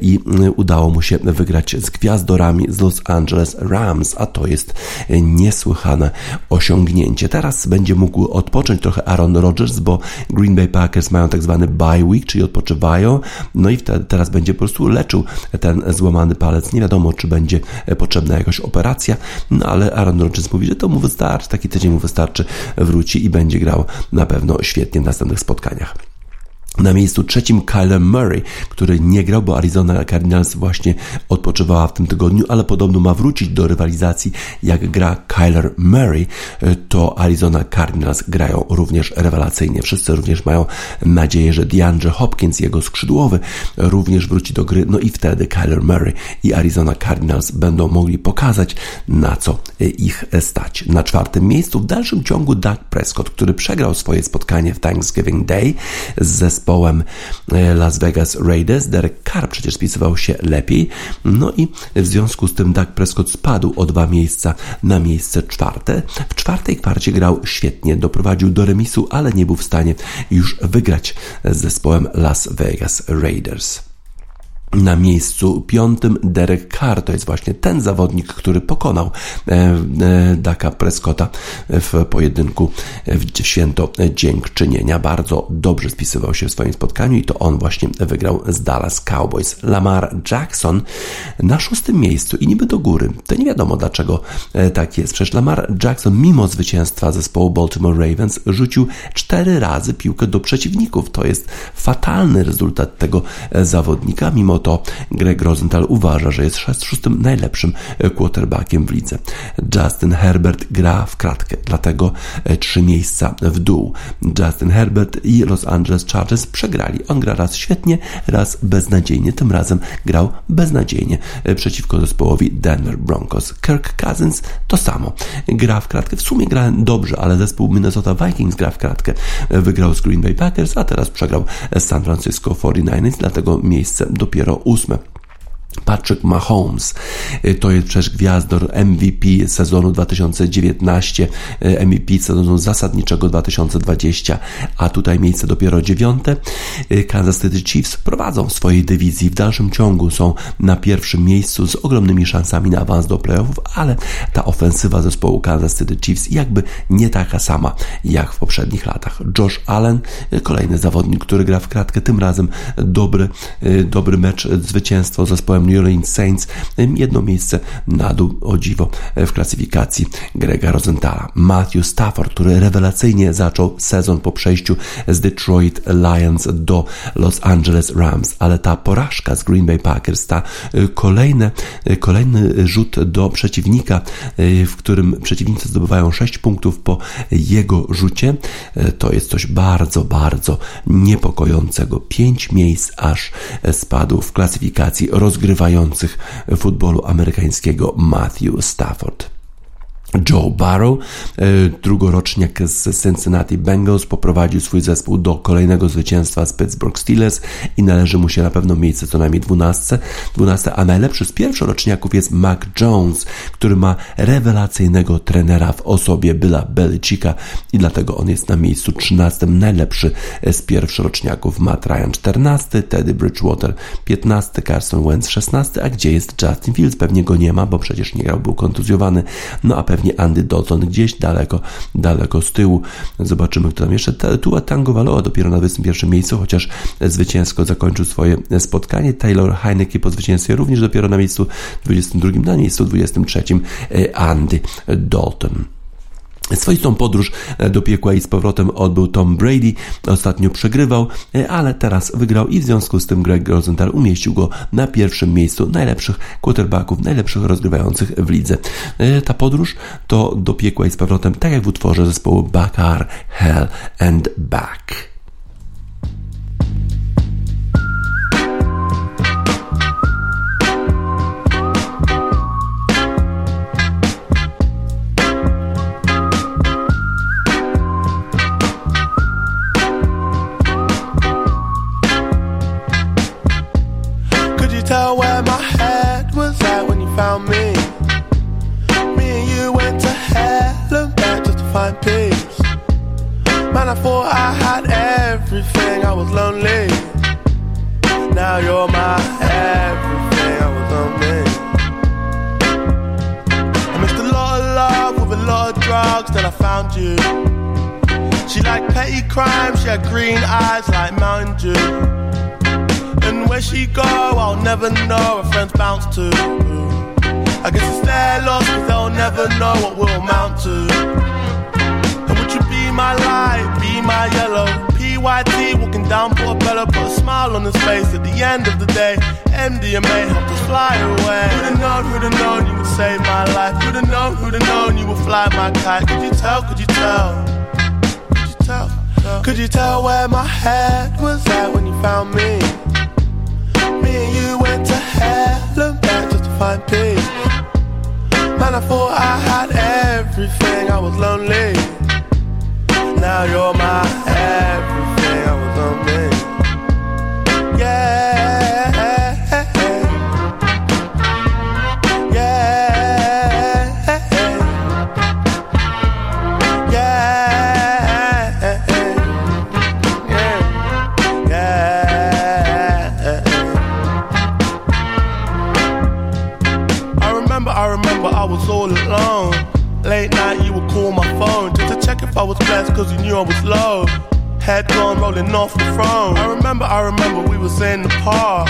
i udało mu się wygrać z gwiazdorami z Los Angeles Rams, a to jest niesłychane osiągnięcie. Teraz będzie mógł odpocząć trochę Aaron Rodgers, bo Green Bay Packers mają tak zwany bye week, czyli odpoczywają, no i teraz będzie po prostu leczył ten złamany palec. Nie wiadomo, czy będzie potrzebna jakaś operacja, no ale Aaron Rodgers mówi, że to mu wystarczy, taki tydzień mu wystarczy, wróci i będzie grał na pewno świetnie w następnych spotkaniach. Na miejscu trzecim Kyler Murray, który nie grał, bo Arizona Cardinals właśnie odpoczywała w tym tygodniu, ale podobno ma wrócić do rywalizacji. Jak gra Kyler Murray, to Arizona Cardinals grają również rewelacyjnie. Wszyscy również mają nadzieję, że DeAndre Hopkins, jego skrzydłowy, również wróci do gry. No i wtedy Kyler Murray i Arizona Cardinals będą mogli pokazać, na co ich stać. Na czwartym miejscu w dalszym ciągu Doug Prescott, który przegrał swoje spotkanie w Thanksgiving Day z zespołem e, Las Vegas Raiders. Derek Carr przecież spisywał się lepiej. No i w związku z tym Doug Prescott spadł o dwa miejsca na miejsce czwarte. W czwartej kwarcie grał świetnie, doprowadził do remisu, ale nie był w stanie już wygrać z zespołem Las Vegas Raiders. Na miejscu piątym Derek Carr to jest właśnie ten zawodnik, który pokonał e, e, Daka Prescotta w pojedynku w święto dziękczynienia. Bardzo dobrze spisywał się w swoim spotkaniu i to on właśnie wygrał z Dallas Cowboys. Lamar Jackson na szóstym miejscu i niby do góry. To nie wiadomo dlaczego e, tak jest. Przecież Lamar Jackson mimo zwycięstwa zespołu Baltimore Ravens rzucił cztery razy piłkę do przeciwników. To jest fatalny rezultat tego zawodnika, mimo to Greg Rosenthal uważa, że jest szóstym najlepszym quarterbackiem w lidze. Justin Herbert gra w kratkę, dlatego e, trzy miejsca w dół. Justin Herbert i Los Angeles Chargers przegrali. On gra raz świetnie, raz beznadziejnie. Tym razem grał beznadziejnie e, przeciwko zespołowi Denver Broncos. Kirk Cousins to samo. Gra w kratkę. W sumie gra dobrze, ale zespół Minnesota Vikings gra w kratkę. E, wygrał z Green Bay Packers, a teraz przegrał z San Francisco 49ers, dlatego miejsce dopiero 0,8 Patrick Mahomes y, to jest przecież gwiazdor MVP sezonu 2019, y, MVP sezonu zasadniczego 2020, a tutaj miejsce dopiero dziewiąte. Y, Kansas City Chiefs prowadzą w swojej dywizji, w dalszym ciągu są na pierwszym miejscu z ogromnymi szansami na awans do playoffów, ale ta ofensywa zespołu Kansas City Chiefs jakby nie taka sama jak w poprzednich latach. Josh Allen, kolejny zawodnik, który gra w kratkę, tym razem dobry, dobry mecz, zwycięstwo zespołem New Orleans Saints jedno miejsce na dół, o dziwo, w klasyfikacji Grega Rosenthala. Matthew Stafford, który rewelacyjnie zaczął sezon po przejściu z Detroit Lions do Los Angeles Rams, ale ta porażka z Green Bay Packers, ta y, kolejne, y, kolejny rzut do przeciwnika, w którym przeciwnicy zdobywają 6 punktów po jego rzucie, to jest coś bardzo, bardzo niepokojącego. 5 miejsc aż spadł w klasyfikacji rozgrywających rozgrywających futbolu amerykańskiego Matthew Stafford. Joe Barrow, e, drugoroczniak z Cincinnati Bengals, poprowadził swój zespół do kolejnego zwycięstwa z Pittsburgh Steelers i należy mu się na pewno miejsce co najmniej 12, 12 a najlepszy z pierwszoroczniaków jest Mac Jones, który ma rewelacyjnego trenera w osobie Billa Belichicka i dlatego on jest na miejscu 13, najlepszy z pierwszoroczniaków. Matt Ryan 14, Teddy Bridgewater 15, Carson Wentz 16, a gdzie jest Justin Fields? Pewnie go nie ma, bo przecież nie grał, był kontuzjowany, no a pewnie pewnie Andy Dalton gdzieś daleko, daleko z tyłu. Zobaczymy, kto tam jeszcze. Tua Tango Valoa dopiero na 21 miejscu, chociaż zwycięsko zakończył swoje spotkanie. Taylor Heineke po zwycięstwie również dopiero na miejscu 22, na miejscu 23 e, Andy Dalton. Swoistą podróż e, do piekła i z powrotem odbył Tom Brady. Ostatnio przegrywał, e, ale teraz wygrał i w związku z tym Greg Rosenthal umieścił go na pierwszym miejscu najlepszych quarterbacków, najlepszych rozgrywających w lidze. E, ta podróż to do piekła i z powrotem, tak jak w utworze zespołu Bakar, Hell and Back. Man, I thought I had everything, I was lonely. Now you're my everything, I was lonely. I missed a lot of love with a lot of drugs, then I found you. She liked petty crime, she had green eyes like Mountain Dew. And where she go, I'll never know, her friends bounce to. I guess it's their loss, cause they'll never know what we'll amount to. Be my light, be my yellow? PYT walking down Portobello, put a smile on his face at the end of the day. MDMA helped us fly away. Who'd have known, who'd have known you would save my life? Who'd have known, who'd have known you would fly my kite? Could you tell, could you tell? Could you tell? Could you tell where my head was at when you found me? Me and you went to hell and back just to find peace. Man, I thought I had everything, I was lonely. Now you're my everything, cause you knew I was low. Head gone rolling off the throne. I remember, I remember we was in the park.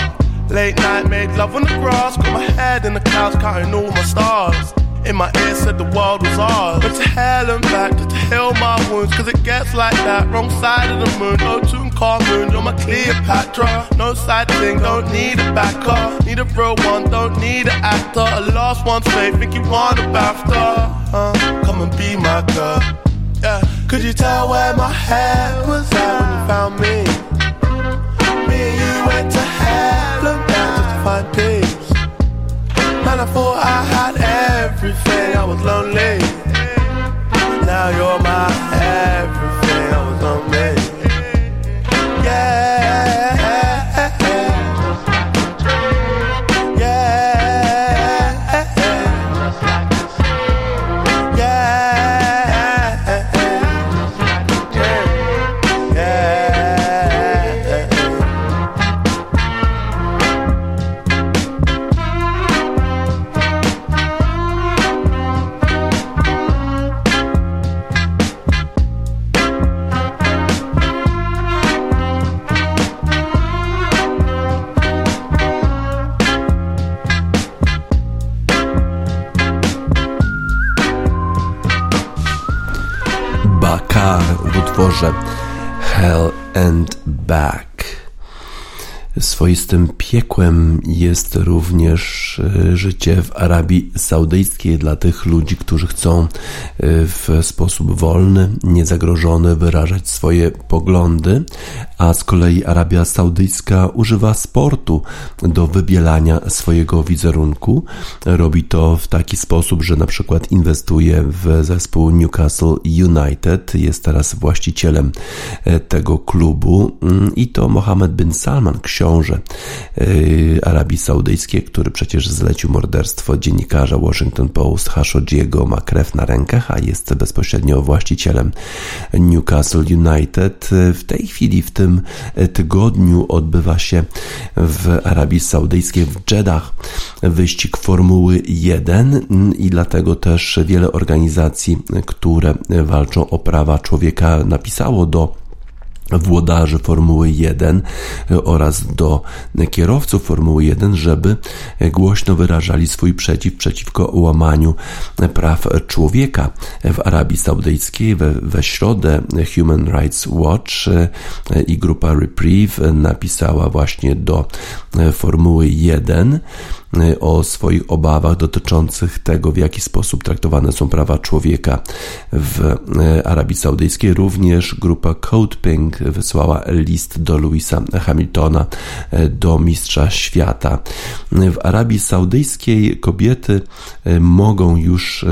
Late night, made love on the grass, got my head in the clouds, counting all my stars. In my ear said the world was ours. But to hell and back just to heal my wounds, cause it gets like that. Wrong side of the moon, no tune car moon, you're my Cleopatra. No side thing, don't need a backer. Need a real one, don't need an actor. A lost one's faith, think you want a BAFTA. Uh, come and be my girl. Yeah, could you tell where my head was at when you found me? Me and you went to hell and back just to find peace. Man, I thought I had everything, I was lonely. Now you're my everything, I was lonely. Swoistym piekłem jest również e, życie w Arabii Saudyjskiej dla tych ludzi, którzy chcą e, w sposób wolny, niezagrożony wyrażać swoje poglądy, a z kolei Arabia Saudyjska używa sportu do wybielania swojego wizerunku. Robi to w taki sposób, że na przykład inwestuje w zespół Newcastle United, jest teraz właścicielem e, tego klubu Mm, i to Mohammed bin Salman, książę e, Arabii Saudyjskiej, który przecież zlecił morderstwo dziennikarza Washington Post Khashoggiego, ma krew na rękach, a jest bezpośrednio właścicielem Newcastle United. W tej chwili, w tym tygodniu odbywa się w Arabii Saudyjskiej w Jeddah wyścig Formuły 1 i dlatego też wiele organizacji, które walczą o prawa człowieka napisało do włodarzy Formuły 1 oraz do kierowców Formuły 1, żeby głośno wyrażali swój przeciw przeciwko łamaniu praw człowieka w Arabii Saudyjskiej. We, we środę Human Rights Watch i grupa Reprieve napisała właśnie do Formuły 1 o swoich obawach dotyczących tego, w jaki sposób traktowane są prawa człowieka w Arabii Saudyjskiej. Również grupa Code Pink wysłała list do Louisa Hamiltona, do mistrza świata. W Arabii Saudyjskiej kobiety mogą już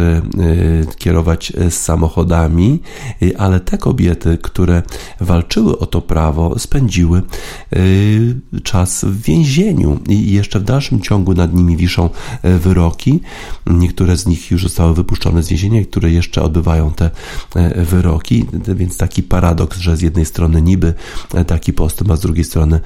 kierować samochodami, ale te kobiety, które walczyły o to prawo, spędziły czas w więzieniu i jeszcze w dalszym ciągu na nad nimi wiszą e, wyroki. Niektóre z nich już zostały wypuszczone z więzienia, które jeszcze odbywają te e, wyroki, więc taki paradoks, że z jednej strony niby taki postęp, a z drugiej strony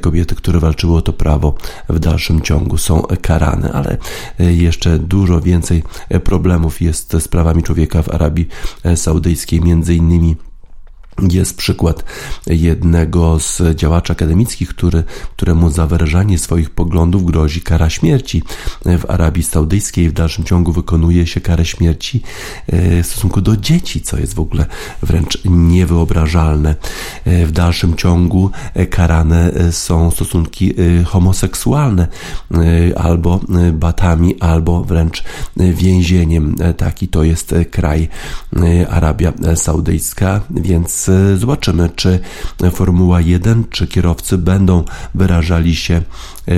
kobiety, które walczyły o to prawo w dalszym ciągu są karane, ale jeszcze dużo więcej problemów jest z prawami człowieka w Arabii Saudyjskiej, między innymi jest przykład jednego z działaczy akademickich, który, któremu za wyrażanie swoich poglądów grozi kara śmierci. W Arabii Saudyjskiej w dalszym ciągu wykonuje się karę śmierci e, w stosunku do dzieci, co jest w ogóle wręcz niewyobrażalne. E, w dalszym ciągu karane są stosunki e, homoseksualne albo batami, albo wręcz więzieniem. Taki to jest kraj Arabia Saudyjska, więc zobaczymy, czy Formuła 1, czy kierowcy będą wyrażali się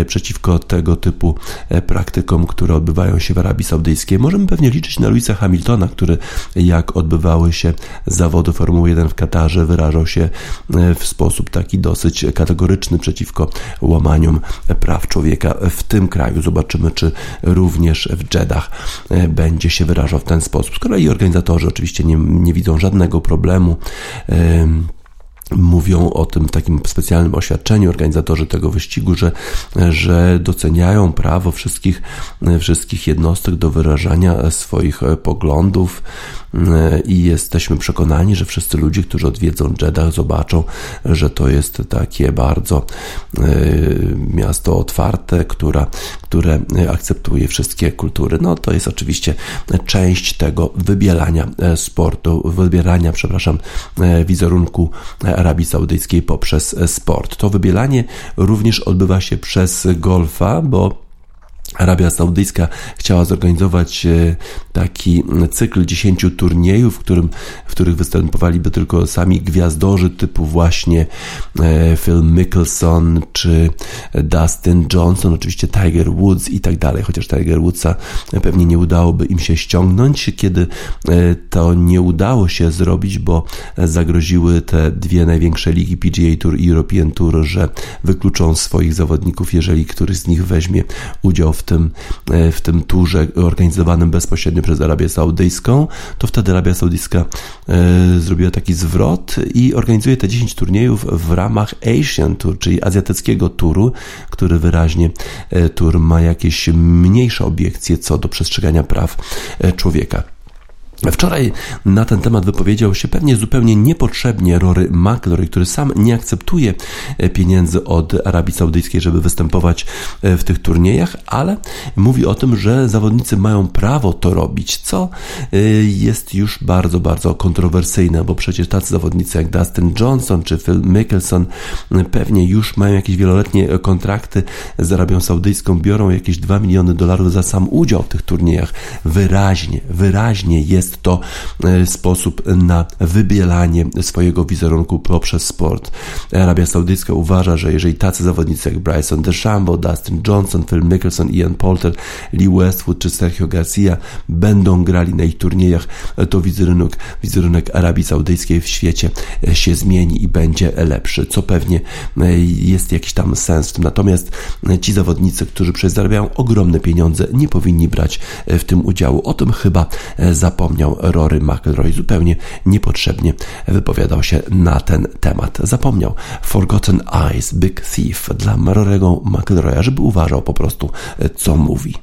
przeciwko tego typu e, praktykom, które odbywają się w Arabii Saudyjskiej. Możemy pewnie liczyć na Louisa Hamiltona, który jak odbywały się zawody Formuły 1 w Katarze, wyrażał się e, w sposób taki dosyć kategoryczny przeciwko łamaniom praw człowieka w tym kraju. Zobaczymy, czy również w Jeddah będzie się wyrażał w ten sposób. Z kolei organizatorzy oczywiście nie, nie widzą żadnego problemu mówią o tym takim specjalnym oświadczeniu organizatorzy tego wyścigu, że, że doceniają prawo wszystkich, wszystkich jednostek do wyrażania swoich poglądów, i jesteśmy przekonani, że wszyscy ludzie, którzy odwiedzą Jeddah, zobaczą, że to jest takie bardzo e, miasto otwarte, która, które akceptuje wszystkie kultury. No to jest oczywiście część tego wybielania e, sportu, wybierania, przepraszam, e, wizerunku Arabii Saudyjskiej poprzez sport. To wybielanie również odbywa się przez golfa, bo Arabia Saudyjska chciała zorganizować e, taki cykl 10 turniejów, w, którym, w których występowaliby tylko sami gwiazdorzy typu właśnie e, Phil Mickelson czy Dustin Johnson, oczywiście Tiger Woods i tak dalej, chociaż Tiger Woodsa pewnie nie udałoby im się ściągnąć, kiedy e, to nie udało się zrobić, bo zagroziły te dwie największe ligi PGA Tour i European Tour, że wykluczą swoich zawodników, jeżeli któryś z nich weźmie udział w w tym, e, w tym turze organizowanym bezpośrednio przez Arabię Saudyjską, to wtedy Arabia Saudyjska e, zrobiła taki zwrot i organizuje te 10 turniejów w ramach Asian Tour, czyli azjatyckiego turu, który wyraźnie e, tur ma jakieś mniejsze obiekcje co do przestrzegania praw człowieka. Wczoraj na ten temat wypowiedział się pewnie zupełnie niepotrzebnie Rory McIlroy, który sam nie akceptuje e, pieniędzy od Arabii Saudyjskiej, żeby występować e, w tych turniejach, ale mówi o tym, że zawodnicy mają prawo to robić, co e, jest już bardzo, bardzo kontrowersyjne, bo przecież tacy zawodnicy jak Dustin Johnson czy Phil Mickelson pewnie już mają jakieś wieloletnie kontrakty z Arabią Saudyjską, biorą jakieś 2 miliony dolarów za sam udział w tych turniejach. Wyraźnie, wyraźnie jest jest to e, sposób na wybielanie swojego wizerunku poprzez sport. Arabia Saudyjska uważa, że jeżeli tacy zawodnicy jak Bryson DeChambeau, Dustin Johnson, Phil Mickelson, Ian Poulter, Lee Westwood czy Sergio Garcia będą grali na ich turniejach, to wizerunek, wizerunek Arabii Saudyjskiej w świecie e, się zmieni i będzie lepszy, co pewnie e, jest jakiś tam sens w tym. Natomiast ci zawodnicy, którzy przecież zarabiają ogromne pieniądze, nie powinni brać w tym udziału. O tym chyba zapomniał zapomniał Rory McIlroy, zupełnie niepotrzebnie wypowiadał się na ten temat. Zapomniał Forgotten Eyes, Big Thief dla Rory'ego McIlroya, żeby uważał po prostu, co mówi.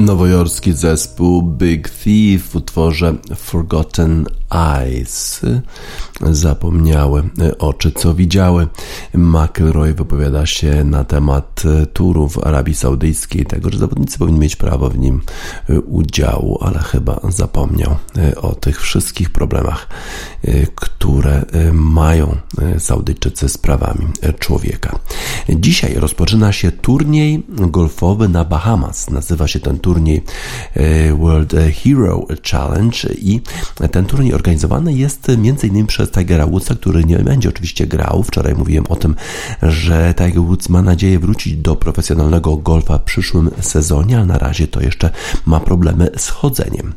Nowojorski zespół Big Thief w utworze Forgotten Eyes. Zapomniały oczy, co widziały. McElroy wypowiada się na temat turu w Arabii Saudyjskiej, tego, że zawodnicy powinni mieć prawo w nim udziału, ale chyba zapomniał o tych wszystkich problemach, które mają Saudyjczycy z prawami człowieka. Dzisiaj rozpoczyna się turniej golfowy na Bahamas. Nazywa się ten turniej e, World Hero Challenge i ten turniej organizowany jest m.in. przez Tigera Woodsa, który nie będzie oczywiście grał. Wczoraj mówiłem o tym, że Tiger Woods ma nadzieję wrócić do profesjonalnego golfa w przyszłym sezonie, ale na razie to jeszcze ma problemy z chodzeniem.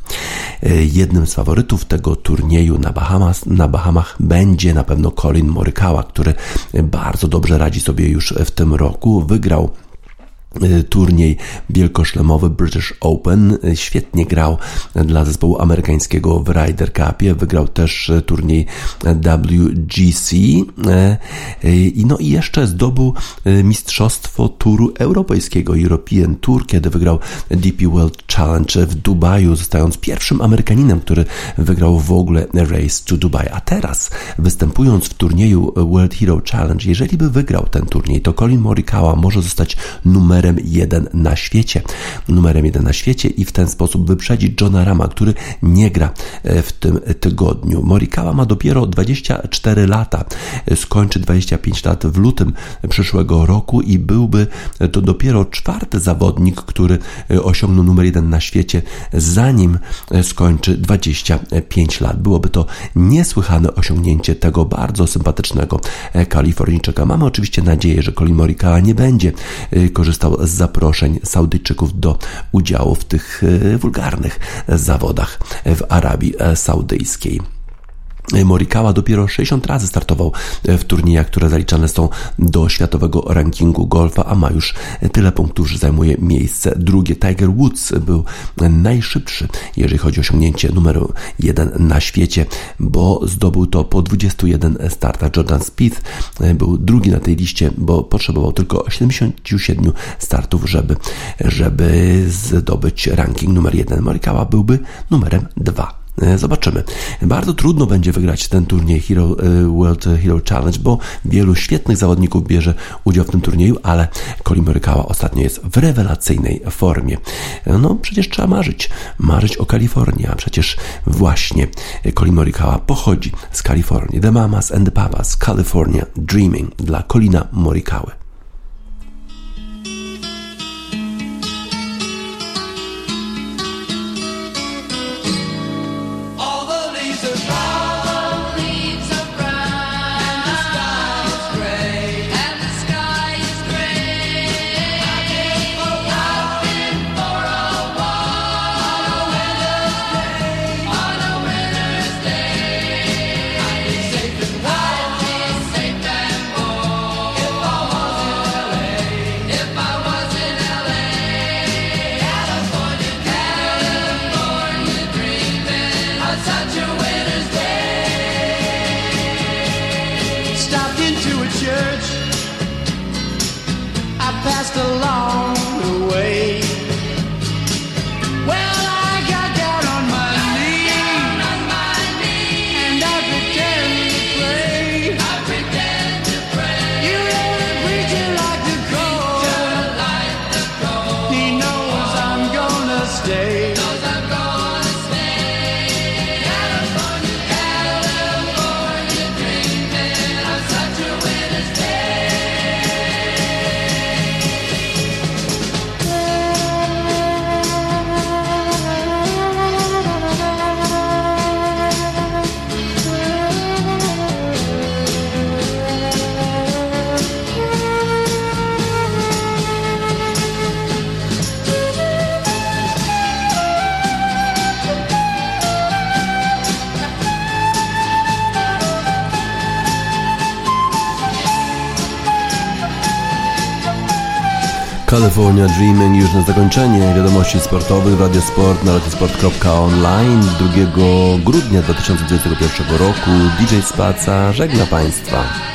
E, jednym z faworytów tego turnieju na, Bahamas, na Bahamach będzie na pewno Colin Morikawa, który bardzo dobrze radzi sobie już w tym roku. Wygrał turniej wielkoszlemowy British Open. Y, świetnie grał dla zespołu amerykańskiego w Ryder Cupie. Wygrał też y, turniej WGC. I no i jeszcze zdobył mistrzostwo turu europejskiego European Tour, kiedy wygrał DP World Challenge w Dubaju, zostając pierwszym Amerykaninem, który wygrał w ogóle Race to Dubai. A teraz, występując w turnieju World Hero Challenge, jeżeli by wygrał ten turniej, to Colin Morikawa może zostać numerem numerem jeden na świecie. Numerem jeden na świecie i w ten sposób wyprzedzić Johna Rama, który nie gra e, w tym tygodniu. Morikawa ma dopiero 24 lata, e, skończy 25 lat w lutym przyszłego roku i byłby to dopiero czwarty zawodnik, który e, osiągnął numer jeden na świecie, zanim skończy 25 lat. Byłoby to niesłychane osiągnięcie tego bardzo sympatycznego Kalifornijczyka. Mamy oczywiście nadzieję, że Colin Morikawa nie będzie korzystał z zaproszeń Saudyjczyków do udziału w tych e, wulgarnych zawodach w Arabii Saudyjskiej. Morikawa dopiero 60 razy startował e, w turniejach, które zaliczane są do światowego rankingu golfa, a ma już tyle punktów, że zajmuje miejsce drugie. Tiger Woods był najszybszy, jeżeli chodzi o osiągnięcie numeru 1 na świecie, bo zdobył to po 21 startach. Jordan Spieth e, był drugi na tej liście, bo potrzebował tylko 77 startów, żeby, żeby zdobyć ranking numer 1. Morikawa byłby numerem 2 zobaczymy. Bardzo trudno będzie wygrać ten turniej Hero, e, World Hero Challenge, bo wielu świetnych zawodników bierze udział w tym turnieju, ale Colin Morikawa ostatnio jest w rewelacyjnej formie. E, no przecież trzeba marzyć. Marzyć o Kalifornii, a przecież właśnie Colin Morikawa pochodzi z Kalifornii. The Mamas and the Papas, California Dreaming dla Colina Morikały. California Dreaming już na zakończenie wiadomości sportowych Radio Sport na radiosport.online 2 grudnia 2021 roku DJ Spaca żegna Państwa.